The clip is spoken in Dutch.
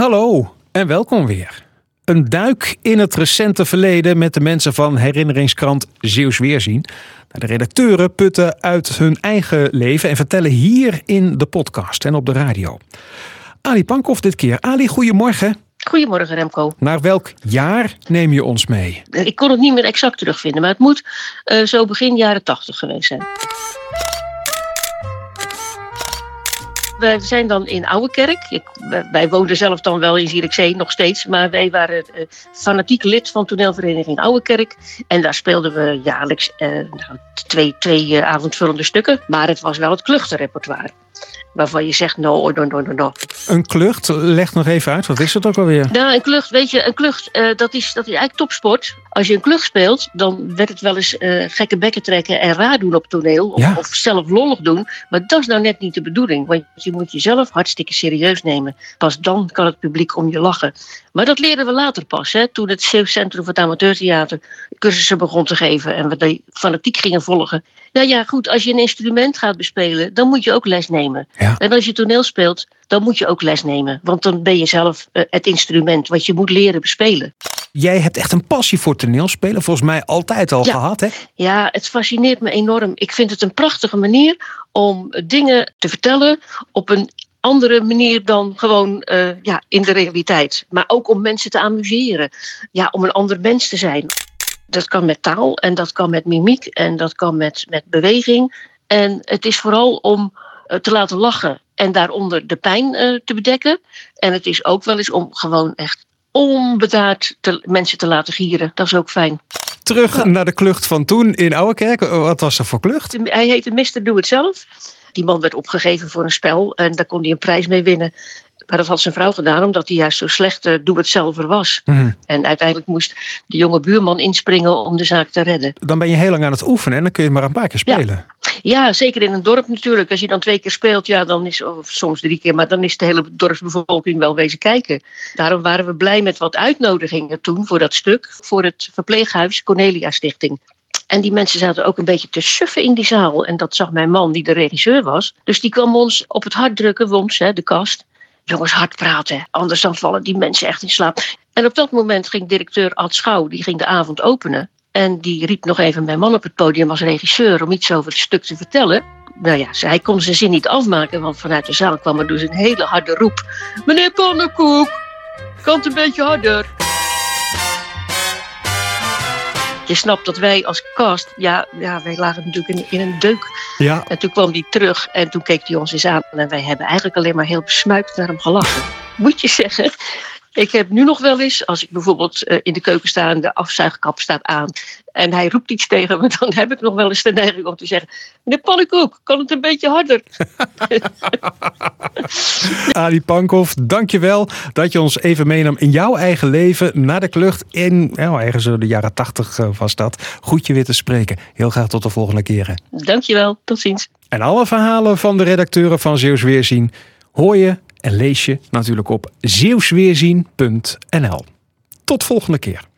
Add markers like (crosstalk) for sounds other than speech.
Hallo en welkom weer. Een duik in het recente verleden met de mensen van herinneringskrant Zeeuws Weerzien. De redacteuren putten uit hun eigen leven en vertellen hier in de podcast en op de radio. Ali Pankov dit keer. Ali, goedemorgen. Goedemorgen Remco. Naar welk jaar neem je ons mee? Ik kon het niet meer exact terugvinden, maar het moet uh, zo begin jaren tachtig geweest zijn. We zijn dan in Ouwekerk. Ik, wij woonden zelf dan wel in Zierikzee nog steeds. Maar wij waren uh, fanatiek lid van toneelvereniging Ouwekerk. En daar speelden we jaarlijks uh, nou, twee, twee uh, avondvullende stukken. Maar het was wel het kluchtenrepertoire waarvan je zegt no, no, no, no, no. Een klucht, leg nog even uit, wat is het ook alweer? Nou, een klucht, weet je, een klucht, uh, dat, is, dat is eigenlijk topsport. Als je een klucht speelt, dan werd het wel eens uh, gekke bekken trekken en raar doen op toneel. Of, Ja. of zelf lollig doen. Maar dat is nou net niet de bedoeling. Want je moet jezelf hartstikke serieus nemen. Pas dan kan het publiek om je lachen. Maar dat leerden we later pas, hè, toen het Zeeuws Centrum voor het Amateurtheater cursussen begon te geven. En we die fanatiek gingen volgen. Nou ja, goed, als je een instrument gaat bespelen, dan moet je ook les nemen. Ja. En als je toneel speelt, dan moet je ook les nemen. Want dan ben je zelf uh, het instrument wat je moet leren bespelen. Jij hebt echt een passie voor toneelspelen, volgens mij altijd al Ja. gehad, hè? Ja, het fascineert me enorm. Ik vind het een prachtige manier om dingen te vertellen op een andere manier dan gewoon uh, ja, in de realiteit. Maar ook om mensen te amuseren. Ja, om een ander mens te zijn. Dat kan met taal en dat kan met mimiek en dat kan met, met beweging. En het is vooral om uh, te laten lachen en daaronder de pijn uh, te bedekken. En het is ook wel eens om gewoon echt onbedaard te, mensen te laten gieren. Dat is ook fijn. Terug ja. naar de klucht van toen in Ouwekerk. Wat was er voor klucht? Hij heette Mr. Doe Het Zelf. Die man werd opgegeven voor een spel en daar kon hij een prijs mee winnen. Maar dat had zijn vrouw gedaan omdat hij juist zo slecht uh, doe-het-zelver was. Mm. En uiteindelijk moest de jonge buurman inspringen om de zaak te redden. Dan ben je heel lang aan het oefenen en dan kun je maar een paar keer spelen. Ja, ja zeker in een dorp natuurlijk. Als je dan twee keer speelt, ja, dan is, of soms drie keer, maar dan is de hele dorpsbevolking wel wezen kijken. Daarom waren we blij met wat uitnodigingen toen voor dat stuk. Voor het verpleeghuis Cornelia Stichting. En die mensen zaten ook een beetje te suffen in die zaal. En dat zag mijn man, die de regisseur was. Dus die kwam ons op het hart drukken, ons, hè, de kast. Jongens, hard praten, anders dan vallen die mensen echt in slaap. En op dat moment ging directeur Ad Schouw, die ging de avond openen. En die riep nog even mijn man op het podium als regisseur om iets over het stuk te vertellen. Nou ja, hij kon zijn zin niet afmaken, want vanuit de zaal kwam er dus een hele harde roep. Meneer Pannenkoek, kan een beetje harder? Je snapt dat wij als cast, ja, ja wij lagen natuurlijk in, in een deuk. Ja. En toen kwam hij terug en toen keek hij ons eens aan. En wij hebben eigenlijk alleen maar heel besmuikt naar hem gelachen. Moet je zeggen. Ik heb nu nog wel eens, als ik bijvoorbeeld uh, in de keuken sta en de afzuigkap staat aan. En hij roept iets tegen me, (laughs) dan heb ik nog wel eens de neiging om te zeggen: Meneer Pannenkoek, kan het een beetje harder? (laughs) Ali Pankov, dankjewel dat je ons even meenam in jouw eigen leven naar de klucht. In nou, ergens de jaren tachtig was dat. Goed je weer te spreken. Heel graag tot de volgende keren. Dankjewel, tot ziens. En alle verhalen van de redacteuren van Zeeuws Weerzien hoor je en lees je natuurlijk op zeeuwsweerzien.nl. Tot volgende keer.